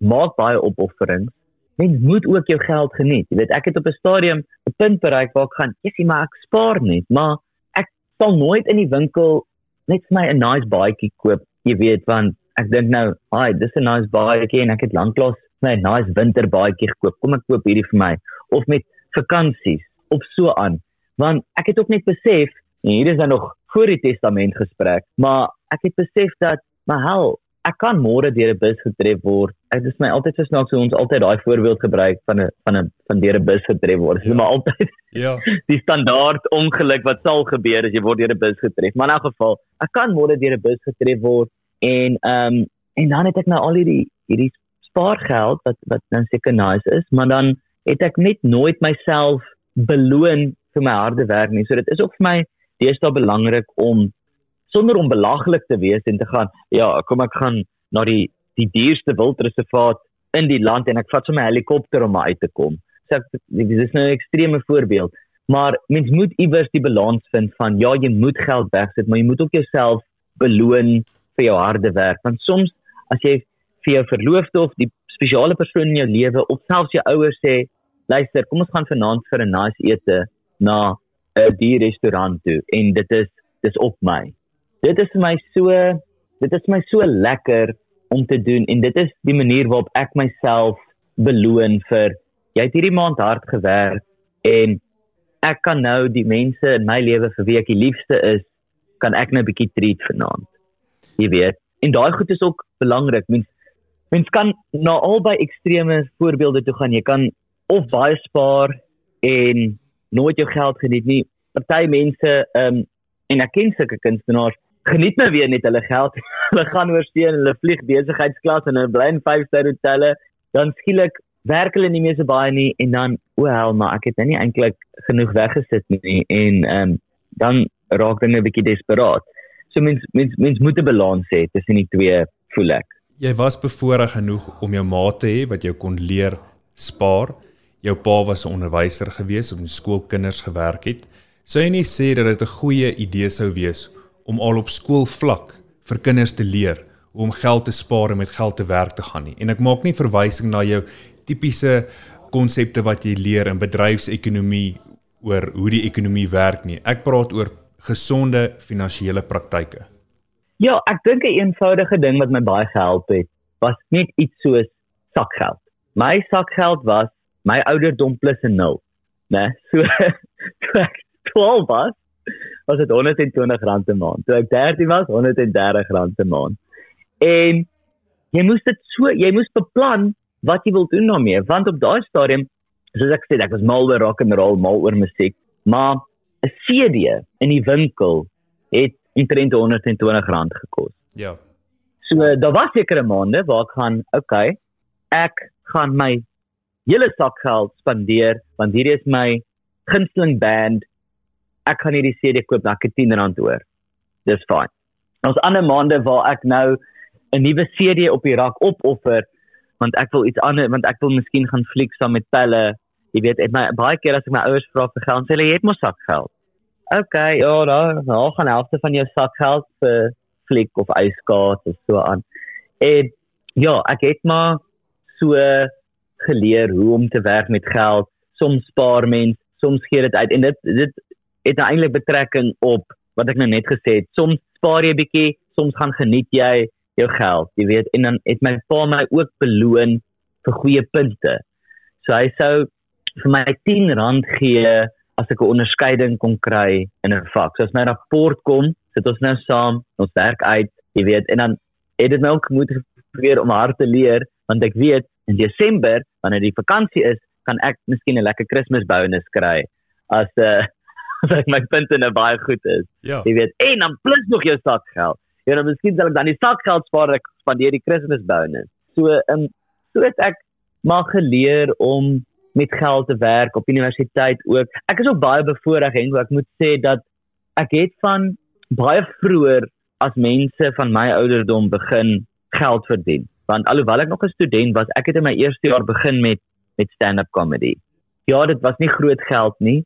maak baie opofferings. Mens moet ook jou geld geniet. Jy weet, ek het op 'n stadium 'n punt bereik waar ek gaan, "Jessie, maar ek spaar net, maar ek sal nooit in die winkel net vir my 'n nice baadjie koop." Jy weet, want ek dink nou, "Haai, dis 'n nice baadjie en ek het lanklaas my nice winter baadjie gekoop. Kom ek koop hierdie vir my." Of met vakansies of so aan. Want ek het ook net besef, hier is nou nog voor die testament gesprek, maar ek het besef dat, maar hel, ek kan môre deur 'n bus getref word. dit is my altyd so snaaks hoe ons altyd daai voorbeeld gebruik van 'n van 'n van deur 'n bus getref word. Dit is ja. maar altyd ja. die standaard ongeluk wat sal gebeur as jy word deur 'n bus getref. Maar in elk geval, ek kan môre deur 'n bus getref word en ehm um, en dan het ek nou al hierdie hierdie spaargeld wat wat nou seker nice is, maar dan het ek net nooit myself beloon vir my harde werk nie. So dit is ook vir my deesdae belangrik om sonder om belaglik te wees en te gaan, ja, kom ek gaan na die die duurste wildreservaat in die land en ek vat sommer 'n helikopter om uit te kom. So ek, dit is nou 'n ekstreme voorbeeld, maar mens moet iewers die balans vind van ja, jy moet geld wegsit, maar jy moet ook jouself beloon vir jou harde werk. Want soms as jy vir jou verloofde of die spesiale persoon in jou lewe of selfs jou ouers sê, luister, kom ons gaan vanaand vir 'n nice ete na 'n duur restaurant toe en dit is dis op my. Dit is vir my so dit is my so lekker om te doen en dit is die manier waarop ek myself beloon vir jy het hierdie maand hard gewerk en ek kan nou die mense in my lewe vir wie ek die liefste is kan ek nou 'n bietjie treat vanaand. Jy weet, en daai goed is ook belangrik. Mens mens kan na albei extreme voorbeelde toe gaan. Jy kan of baie spaar en nooit jou geld geniet nie. Party mense ehm um, en ek ken sulke kunstenaars geniet nou weer net hulle geld. hulle gaan oor see en hulle vlieg besigheidsklas en hulle bly in 5-ster hotelle. Dan skielik werk hulle nie meer so baie nie en dan o, hel, maar ek het nou nie eintlik genoeg weggesit nie en ehm um, dan raak dinge 'n bietjie desperaat. So mens mens mens moet 'n balans hê tussen die twee, voel ek. Jy was bevoorreg genoeg om jou ma te hê wat jou kon leer spaar. Jou pa was 'n onderwyser gewees, op skoolkinders gewerk het. Sou jy nie sê dat dit 'n goeie idee sou wees om al op skoolvlak vir kinders te leer hoe om geld te spaar en met geld te werk te gaan nie. En ek maak nie verwysing na jou tipiese konsepte wat jy leer in bedryfsekonomie oor hoe die ekonomie werk nie. Ek praat oor gesonde finansiële praktyke. Ja, ek dink 'n een eenvoudige ding wat my baie gehelp het, was net iets soos sakgeld. My sakgeld was my ouderdom plus 'n 0, né? So toe ek 12 was, was dit R120 'n maand. Toe ek 13 was, R130 'n maand. En jy moes dit so, jy moes beplan wat jy wil doen daarmee, want op daai stadium, soos ek sê, ek was mal oor rock and roll, mal oor musiek, maar 'n CD in die winkel het omtrent R120 gekos. Ja. So daar was sekere maande waar ek gaan, okay, ek gaan my hele sak geld spandeer want hierdie is my gunsteling band ek gaan hierdie CD koop, ek het R10 oor. Dis fyn. Ons ander maande waar ek nou 'n nuwe CD op die rak opoffer want ek wil iets anders want ek wil miskien gaan fliek saam met pelle. Jy weet, ek my baie keer as ek my ouers vra vir geld, sê hulle jy het mos sak geld. OK, ja, dan gaan helfte van jou sak geld vir fliek of ijskaart of so aan. En ja, ek het maar so geleer hoe om te werk met geld. Soms spaar mens, soms gee dit uit en dit dit het nou eintlik betrekking op wat ek nou net gesê het. Soms spaar jy 'n bietjie, soms gaan geniet jy jou geld, jy weet, en dan het my pa my ook beloon vir goeie punte. So hy sou vir my R10 gee as ek 'n onderskeiding kon kry in 'n vak. So as my rapport kom, sit ons nou saam, ons werk uit, jy weet, en dan het dit my ook moet probeer om hard te leer want ek weet in Desember wanneer die vakansie is, kan ek miskien 'n lekker Kersbonus kry as 'n uh, dat my punte nou baie goed is. Ja. Jy weet, en dan plus nog jou sakgeld. Ja, dan miskien sal ek dan die sakgeld spaar ek spandeer die Kersbonus. So, ehm um, so het ek maar geleer om met geld te werk op universiteit ook. Ek is ook baie bevoorreg en ek moet sê dat ek het van baie vroeër as mense van my ouderdom begin geld verdien. Want alhoewel ek nog 'n student was, ek het in my eerste jaar begin met met stand-up comedy. Ja, dit was nie groot geld nie,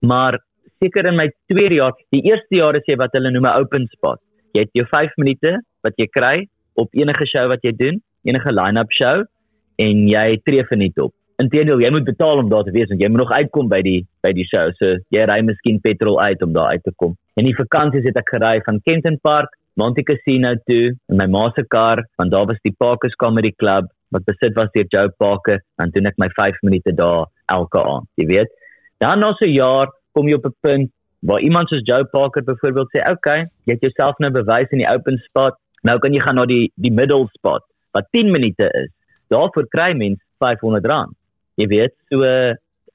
maar seker in my tweede jaar, die eerste jaar is jy wat hulle noem 'n open spot. Jy het jou 5 minute wat jy kry op enige show wat jy doen, enige line-up show en jy tree verniet op. Inteendeel, jy moet betaal om daar te wees want jy moet nog uitkom by die by die show. So jy ry miskien petrol uit om daar uit te kom. En die vakansies het ek gery van Kenton Park Monte Casino toe in my ma se kar want daar was die Parkers Comedy Club wat besit was deur Joe Parker en doen ek my 5 minute daar elke aand, jy weet. Dan na so 'n jaar kom jy op 'n punt waar iemand soos Joe Parker byvoorbeeld sê, "Oké, okay, jy het jouself nou bewys in die open spot. Nou kan jy gaan na die die middle spot wat 10 minute is. Daarvoor kry mens R500. Jy weet, so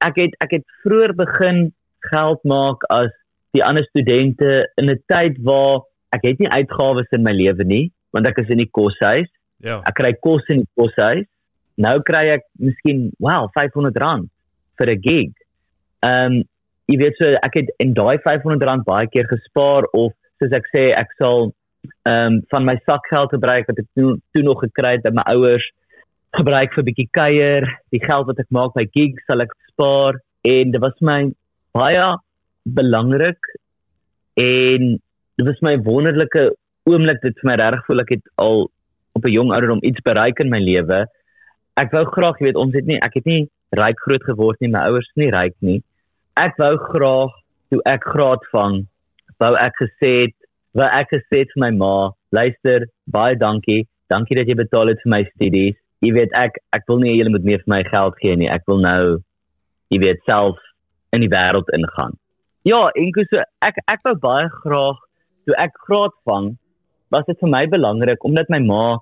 ek het ek het vroeër begin geld maak as die ander studente in 'n tyd waar ek het nie uitgawes in my lewe nie, want ek is in die koshuis. Ja. Ek kry kos in die koshuis. Nou kry ek miskien, wow, R500 vir 'n gig. Ehm um, jy weet so ek het in daai R500 baie keer gespaar of soos ek sê ek sal ehm um, van my sakgeld gebruik wat ek toe, toe nog gekry het by my ouers gebruik vir 'n bietjie kuier, die geld wat ek maak by gigs sal ek spaar en dit was my baie belangrik en dit was my wonderlike oomblik dit vir my regtig voel ek het al op 'n jong ouderdom iets bereik in my lewe. Ek wou graag, jy weet, ons het nie ek het nie ryk groot geword nie, my ouers is nie ryk nie. Ek wou graag toe ek graad vang, wou ek gesê het, wou ek gesê het vir my ma, luister, baie dankie. Dankie dat jy betaal het vir my studies. Jy weet ek ek wil nie julle moet meer vir my geld gee nie. Ek wil nou jy weet self in die wêreld ingaan. Ja, en so ek ek wou baie graag toe ek graad vang, was dit vir my belangrik omdat my ma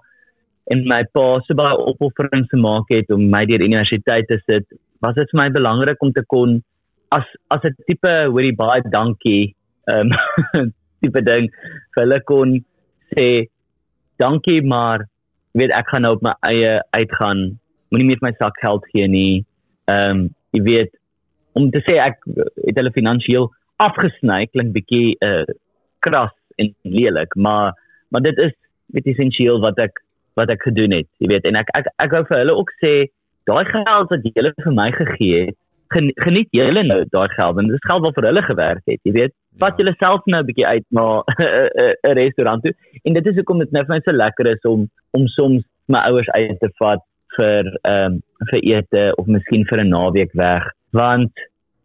en my pa so baie opofferings gemaak het om my deur universiteit te sit, was dit vir my belangrik om te kon as as 'n tipe hoorie baie dankie ehm um, tipe ding vir hulle kon sê dankie maar weet ek gaan nou op my eie uitgaan. Moenie meer my sak geld gee nie. Ehm um, jy weet om te sê ek het hulle finansiëel afgesny klink bietjie uh, kras en lelik maar maar dit is weet essensieel wat ek wat ek gedoen het, jy weet, en ek ek ek wou vir hulle ook sê, daai geld wat julle vir my gegee het, geniet julle nou daai geld, want dit is geld wat vir hulle gewerk het, jy weet. Vat ja. julle self nou 'n bietjie uit na 'n restaurant toe. En dit is hoekom dit nou vir my so lekker is om om soms my ouers uit te vat vir ehm um, vir ete of miskien vir 'n naweek weg, want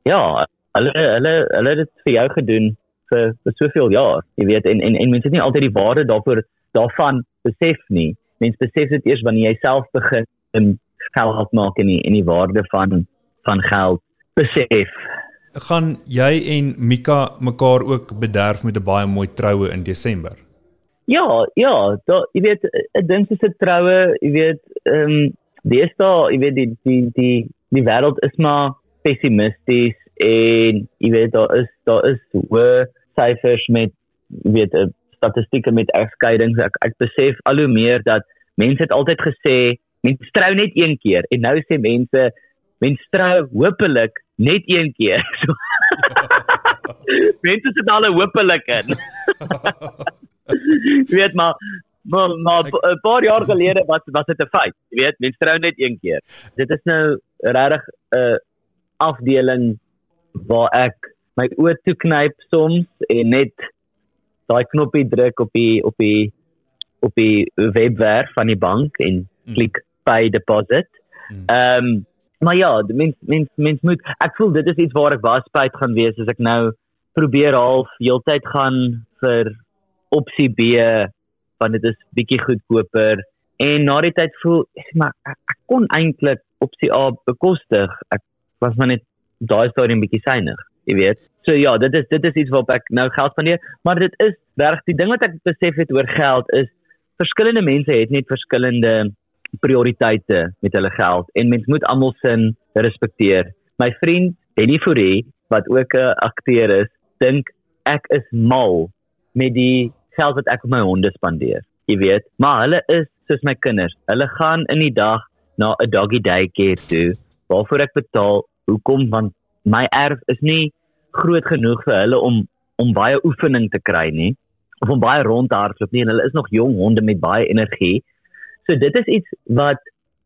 ja, hulle hulle hulle het dit vir jou gedoen vir vir soveel jaar, jy weet, en en en mense het nie altyd die waarde daarvoor daarvan besef nie mens besef dit eers wanneer jy self begin in geld maak en die, en die waarde van van geld besef. Gaan jy en Mika mekaar ook bederf met 'n baie mooi troue in Desember? Ja, ja, da jy weet 'n ding is 'n troue, jy weet, ehm um, deesdae, jy weet die die die die wêreld is maar pessimisties en jy weet daar is daar is hoë syfers met jy weet 'n statistieke met egskeidings ek ek besef al hoe meer dat mense het altyd gesê mense trou net een keer en nou sê mense mense trou hopelik net een keer. mense sit al hopelik in. Jy weet maar maar maar 'n paar jaar gelede was was dit 'n feit. Jy weet mense trou net een keer. Dit is nou regtig 'n uh, afdeling waar ek my oë toe knyp soms en net daai knoppie druk op die op die op die webwerf van die bank en hmm. klik pay deposit. Hmm. Ehm um, maar ja, mens mens mens moet ek voel dit is iets waar ek baie spyt gaan wees as ek nou probeer half heeltyd gaan vir opsie B want dit is bietjie goedkoper en na die tyd voel maar ek, ek kon eintlik opsie A bekostig. Ek was maar net daai stadium bietjie synig jy weet. So ja, dit is dit is iets waarop ek nou geld spandeer, maar dit is reg die ding wat ek besef het oor geld is verskillende mense het net verskillende prioriteite met hulle geld en mens moet almal sin respekteer. My vriend Benny Fourie wat ook 'n akteur is, dink ek is mal met die geld wat ek op my honde spandeer. Jy weet, maar hulle is soos my kinders. Hulle gaan in die dag na 'n doggy daycare toe waarvoor ek betaal. Hoekom? Want my erf is nie groot genoeg vir hulle om om baie oefening te kry nie of om baie rond te hardloop nie en hulle is nog jong honde met baie energie. So dit is iets wat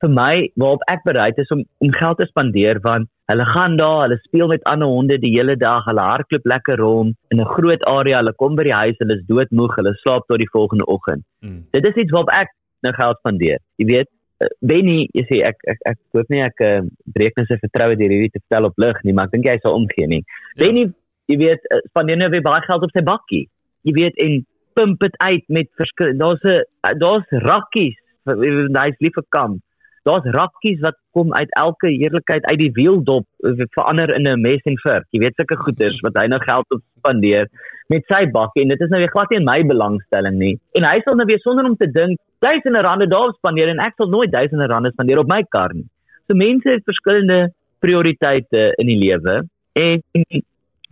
vir my waarop ek bereid is om om geld te spandeer want hulle gaan daar, hulle speel met ander honde die hele dag, hulle hardloop lekker rond in 'n groot area, hulle kom by die huis, hulle is doodmoeg, hulle slaap tot die volgende oggend. Mm. Dit is iets waarop ek nou geld spandeer. Jy weet, uh, Benny, jy sê ek ek ek hoop nie ek uh, breek net sy vertroue deur hierdie te vertel op lig nie, maar ek dink hy sal omgee nie. Ja. Benny, jy weet, uh, spandeer nou weer baie geld op sy bakkie. Jy weet en pump dit uit met verskil daar's 'n daar's rakkies, hy's lief vir kamp. Daar's rakkies wat kom uit elke heerlikheid uit die wieldop verander in 'n mes en vurk. Jy weet sulke goeders wat hy nou geld op spandeer met sy bakkie en dit is nou weer glad nie in my belangstelling nie. En hy sal nou weer sonder om te dink duisende rande daar spandeer en ek sal nooit duisende rande spandeer op my kar nie. So mense het verskillende prioriteite in die lewe en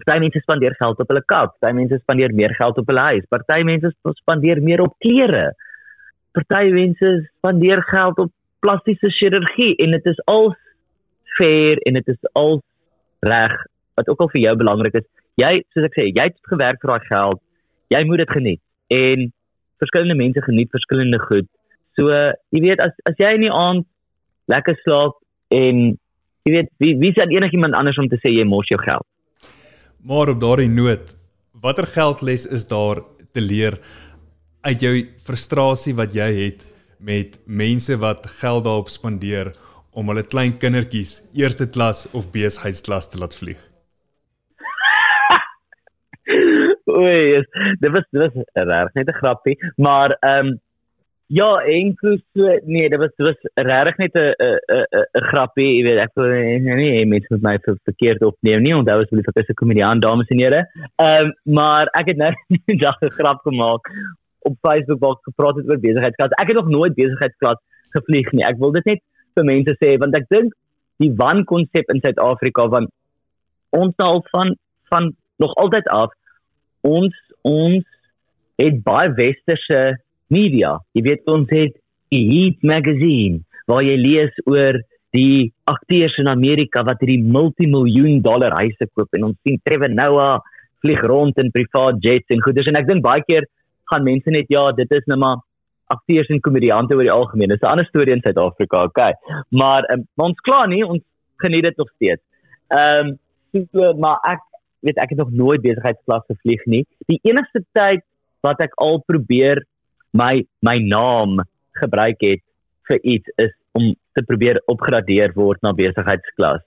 party mense spandeer geld op hulle kat, party mense spandeer meer geld op hulle huis, party mense spandeer meer op klere. Party mense spandeer geld op plastiese chirurgie en dit is al fair en dit is al reg wat ook al vir jou belangrik is. Jy, soos ek sê, jy het gewerk vir daai geld. Jy moet dit geniet. En verskillende mense geniet verskillende goed. So, jy weet as as jy in die aand lekker slaap en jy weet wie wie sien enigiemand anders om te sê jy mors jou geld. Maar op daardie noot, watter geldles is daar te leer uit jou frustrasie wat jy het met mense wat geld daarop spandeer om hulle klein kindertjies eerste klas of besigheidsklas te laat vlieg? Oei, dit was dit was reg net 'n grappie, maar ehm um, ja, enkels so nee, dit was dit was reg net 'n 'n 'n grappie, jy weet, ek wil nie nie mense met my vir verkeerd opneem nie, onthou asseblief ek is 'n komediant dames en here. Ehm um, maar ek het nou 'n dag 'n grap gemaak op Facebook waar gepraat het oor besigheidsklas. Ek het nog nooit besigheidsklas gevlieg nie. Ek wil dit net vir mense sê want ek dink die wan konsep in Suid-Afrika van ons taal van van nog altyd af ons ons het baie westerse media. Jy weet ons het die Heat magazine waar jy lees oor die akteurs in Amerika wat hierdie multimiljoen dollar huise koop en ons sien Trevor Noah vlieg rond in privaat jets en goeders en ek dink baie keer gaan mense net ja, dit is nou maar akteurs en komediante oor die algemeen. Dis 'n ander storie in Suid-Afrika, okay. Maar um, ons kla nie, ons geniet dit nog steeds. Ehm um, so maar ek weet ek het nog nooit besigheidsklas gevlieg nie. Die enigste tyd wat ek al probeer my my naam gebruik het vir iets is om te probeer opgradeer word na besigheidsklas.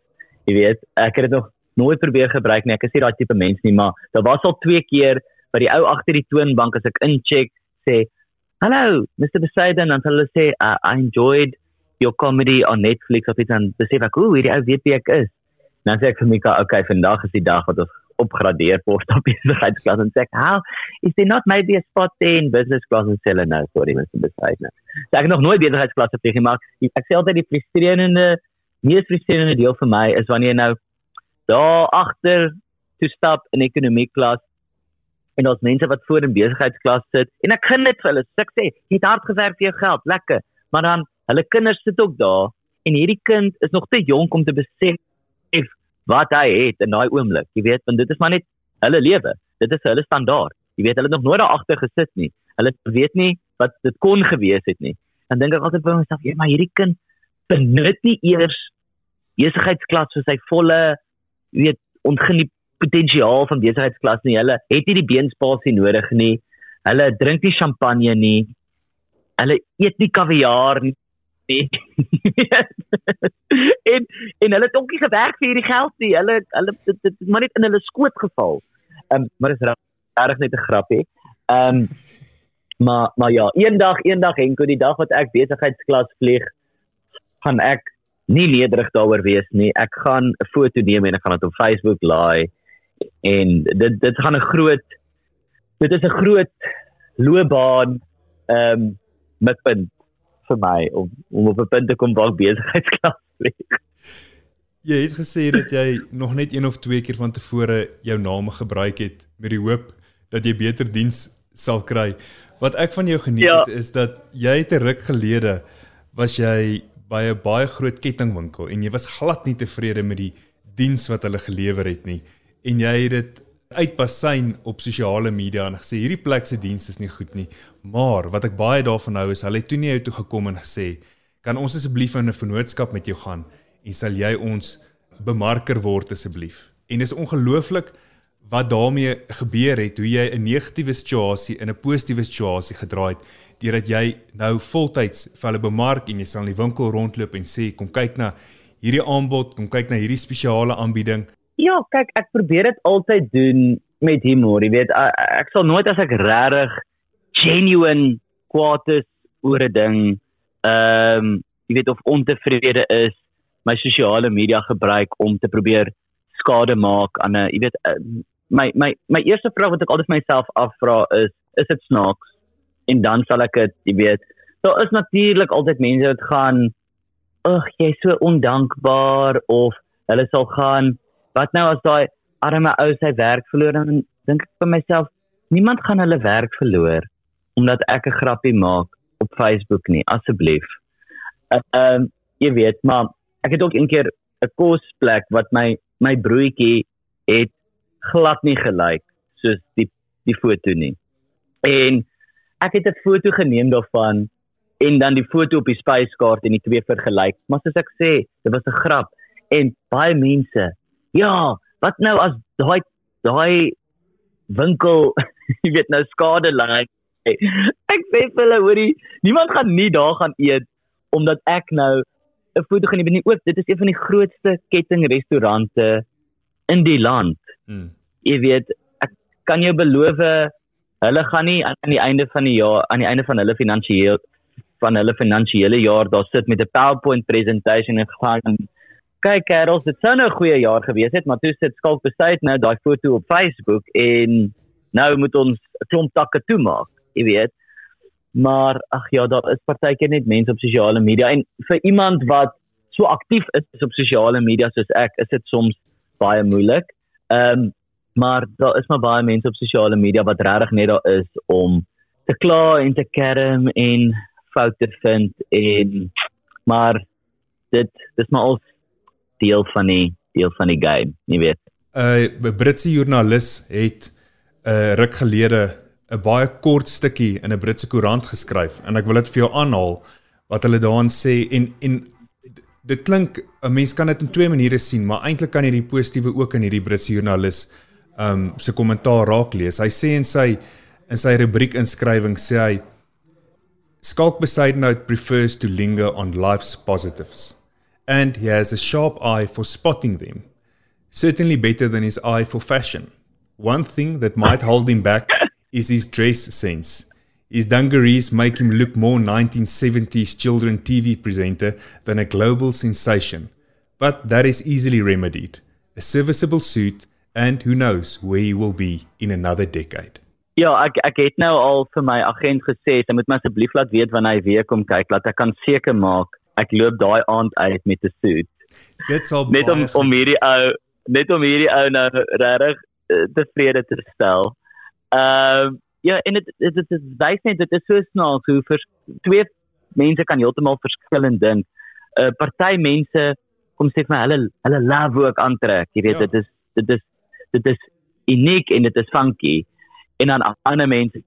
Jy weet, ek het dit nog nooit probeer gebruik nie. Ek is nie daai tipe mens nie, maar daar was al twee keer by die ou agter die toonbank as ek incheck sê, "Hallo, Mr. Besaiden," en hulle sê, uh, "I enjoyed your comedy on Netflix of and the same like, "Ooh, hierdie ou weet wie ek is." Nou sê ek vir Mika, "Okay, vandag is die dag wat ons opgradeer word op besigheidsklas en sê, "How is there not maybe a spot there in business class and sell him to decide now?" So ek het nog nooit besigheidsklas nie, maar ek sê altyd die frustrerende, mees frustrerende deel vir my is wanneer nou daar agter toe stap in ekonomie klas en ons mense wat voor in besigheidsklas sit en ek gun dit vir hulle, ek sê, jy het hard gewerk vir jou geld, lekker, maar dan hulle kinders sit ook daar en hierdie kind is nog te jonk om te besef wat hy het in daai oomblik. Jy weet, want dit is maar net hulle lewe. Dit is hulle standaard. Jy weet, hulle het nog nooit daar agter gesit nie. Hulle weet nie wat dit kon gewees het nie. Dan dink ek altyd vir myself, ja, maar hierdie kind benut nie eers besigheidsklas vir sy volle weet ontgeniet potensiaal van besigheidsklas nie. Hulle het nie die beenspasie nodig nie. Hulle drink nie champagne nie. Hulle eet nie kaviaar nie en en hulle het ook nie gewerk vir hierdie geld nie. Hulle hulle dit het maar net in hulle skoot geval. Ehm um, maar dit is reg net 'n grapie. Ehm um, maar maar ja, eendag eendag Henko die dag wat ek besigheidsklas vlieg, gaan ek nie nederig daaroor wees nie. Ek gaan 'n foto neem en ek gaan dit op Facebook laai en dit dit gaan 'n groot dit is 'n groot loopbaan ehm um, met punt vir my om om op 'n punt te kom waar besigheidsklas vlieg. Jy het gesê dat jy nog net een of twee keer van tevore jou naam gebruik het met die hoop dat jy beter diens sal kry. Wat ek van jou geniet ja. het is dat jy te ruk gelede was jy by 'n baie groot kettingwinkel en jy was glad nie tevrede met die diens wat hulle gelewer het nie en jy het dit uitbasyn op sosiale media en gesê hierdie plek se diens is nie goed nie. Maar wat ek baie daarvan hou is hulle het toe nie jou toe gekom en gesê kan ons asseblief in 'n vennootskap met jou gaan en sal jy ons bemarker word asseblief. En dis ongelooflik wat daarmee gebeur het hoe jy 'n negatiewe situasie in 'n positiewe situasie gedraai het deurdat jy nou voltyds vir hulle bemark en jy sal in die winkel rondloop en sê kom kyk na hierdie aanbod, kom kyk na hierdie spesiale aanbieding Ja, kyk, ek probeer dit altyd doen met humor. Jy weet, ek, sal nooit as ek regtig genuine kwaad is oor 'n ding, ehm, um, jy weet of ontevrede is, my sosiale media gebruik om te probeer skade maak aan 'n, jy weet, my my my eerste vraag wat ek altyd myself afvra is is dit snaaks? En dan sal ek dit, jy weet, daar is natuurlik altyd mense wat gaan ag, jy's so ondankbaar of hulle sal gaan wat nou as daai arme ou sy werk verloor dan dink ek vir myself niemand gaan hulle werk verloor omdat ek 'n grappie maak op Facebook nie asseblief. Ehm uh, um, jy weet maar ek het ook een keer 'n kosplek wat my my broertjie het glad nie gelyk soos die die foto nie. En ek het 'n foto geneem daarvan en dan die foto op die spyskaart en die twee vergelyk. Maar soos ek sê, dit was 'n grap en baie mense. Ja, wat nou as daai daai winkel, jy weet nou skade ly. Ek sê vir hulle hoorie, niemand gaan nie daar gaan eet omdat ek nou 'n foto geneem het nie. Ook dit is een van die grootste kettingrestaurante in die land. Hmm. Jy weet, ek kan jou beloof hulle gaan nie aan die einde van die jaar aan die einde van hulle finansiële van hulle finansiële jaar daar sit met 'n PowerPoint presentation en gaan kyk kerels dit sou nou 'n goeie jaar gewees het maar toe sit skalk besluit nou daai foto op Facebook en nou moet ons 'n klomp takke toemaak jy weet. Maar ag ja daar is partykeer net mense op sosiale media en vir iemand wat so aktief is op sosiale media soos ek is dit soms baie moeilik. Ehm um, maar daar is maar baie mense op sosiale media wat regtig net daar is om te kla en te kerm en foute vind en maar dit dis maar al deel van die deel van die game, jy weet. 'n uh, Britse joernalis het 'n uh, ruk gelede 'n baie kort stukkie in 'n Britse koerant geskryf en ek wil dit vir jou aanhaal wat hulle daarin sê en en dit klink 'n mens kan dit in twee maniere sien, maar eintlik kan jy die positiewe ook in hierdie Britse joernalis um se kommentaar raak lees. Hy sê in sy in sy rubriek inskrywing sê hy Skalk Besaidnout prefers to linger on life's positives and he has a sharp eye for spotting them. Certainly better than his eye for fashion. One thing that might hold him back is his dress sense. His dungarees make him look more 1970s children TV presenter than a global sensation. But that is easily remedied. A serviceable suit and who knows where he will be in another decade. Ja, ek ek het nou al vir my agent gesê, hy moet my asseblief laat weet wanneer hy weer kom kyk, laat ek kan seker maak ek loop daai aand uit met 'n suit. Dit sal net om om hierdie ou net om hierdie ou nou regtig uh, tevrede te stel. Ehm uh, ja, en dit dit dit wys net dit is so snaaks hoe vir twee mense kan heeltemal verskillend dink. 'n uh, Party mense kom sê vir my hulle hulle love ook aantrek. Jy weet ja. dit is dit is dit is uniek en dit is funky en dan ander mense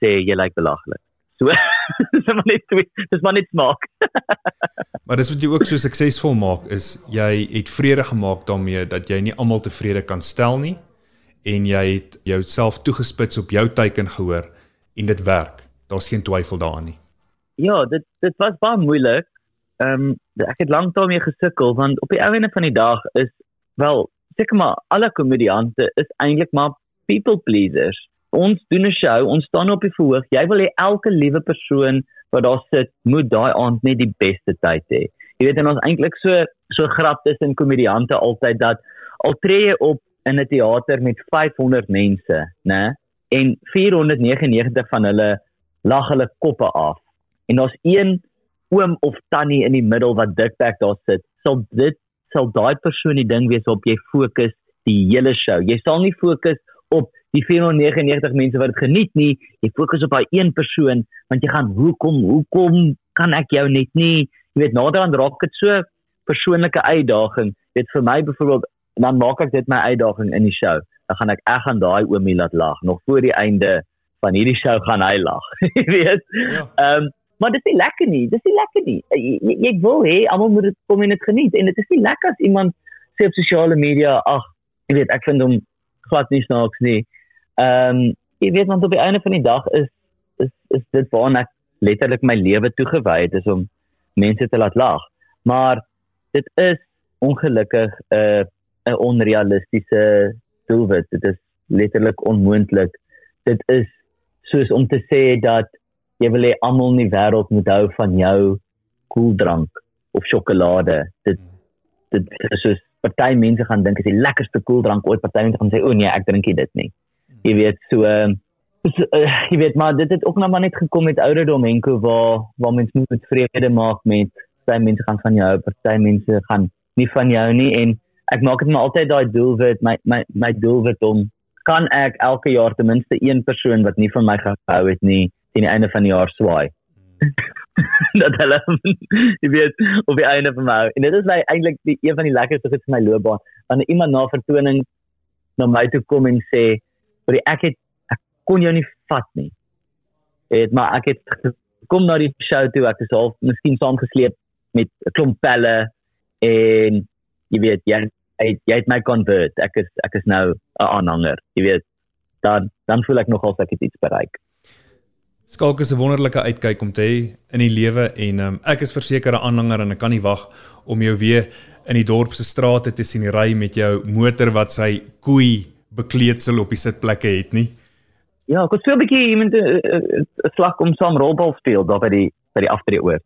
sê jy lyk belaglik. So dis maar net dis maar net smaak. maar dis wat jy ook so suksesvol maak is jy het vrede gemaak daarmee dat jy nie almal tevrede kan stel nie en jy het jouself toegespits op jou teiken gehoor en dit werk. Daar's geen twyfel daaraan nie. Ja, dit dit was baie moeilik. Ehm um, ek het lank daarmee gesukkel want op die ou ende van die dag is wel seker maar alle komediante is eintlik maar people pleasers. Ons doen 'n show, ons staan op die verhoog. Jy wil hê elke liewe persoon wat daar sit, moet daai aand net die beste tyd hê. Jy weet en ons eintlik so so grap tussen komediante altyd dat al tree jy op in 'n teater met 500 mense, né? En 499 van hulle lag hulle koppe af. En daar's een oom of tannie in die middel wat dikbek daar sit. Sal dit sal daai persoon die ding wees waarop jy fokus die hele show. Jy sal nie fokus op die 499 mense wat dit geniet nie. Jy fokus op daai een persoon want jy gaan hoekom hoekom kan ek jou net nie jy weet nader aan raak dit so persoonlike uitdaging. Dit vir my byvoorbeeld dan maak ek dit my uitdaging in die show. Dan gaan ek ek gaan daai oomie laat lag nog voor die einde van hierdie show gaan hy lag. jy weet. Ja. Ehm ja. um, maar dit is nie lekker nie. Dit is nie lekker nie. Jy, jy wil hê almal moet dit kom en dit geniet en dit is nie lekker as iemand sê op sosiale media ag jy weet ek vind hom glad nie snaaks nie. Ehm um, jy weet want op die einde van die dag is is is dit waarna ek letterlik my lewe toegewy het is om mense te laat lag. Maar dit is ongelukkig 'n uh, 'n onrealistiese doelwit. Dit is letterlik onmoontlik. Dit is soos om te sê dat jy wil hê almal in die wêreld moet hou van jou koeldrank of sjokolade. Dit dit is soos party mense gaan dink is die lekkerste koeldrank ooit, party mense gaan sê o nee, ek drink dit nie. Jy weet so uh, so, uh, jy weet maar dit het ook nog maar net gekom met ouderdom enko waar waar mense moet met vrede maak met party mense gaan van jou, party mense gaan nie van jou nie en ek maak dit maar altyd daai doelwit my my my doelwit om kan ek elke jaar ten minste een persoon wat nie van my gehou het nie teen die einde van die jaar swaai. dat hulle jy weet op die einde van my en dit is my eintlik die een van die lekkerste goed vir my loopbaan. Wanneer iemand na vertoning na my toe kom en sê vir ek het ek kon jou nie vat nie. Het maar ek het kom na die show toe ek het al miskien saamgesleep met 'n klomp pelle en jy weet jy jy, jy het my convert. Ek is ek is nou 'n aanhanger jy weet. Dan dan voel ek nogal ek het iets bereik Skalk is 'n wonderlike uitkyk om te hê in die lewe en um, ek is verseker 'n aanhanger en ek kan nie wag om jou weer in die dorp se strate te sien ry met jou motor wat sy koei bekleedsel op die sitplekke het nie. Ja, ek het so 'n bietjie iemand 'n slag om saam rolbal speel daar by die by die aftree oor.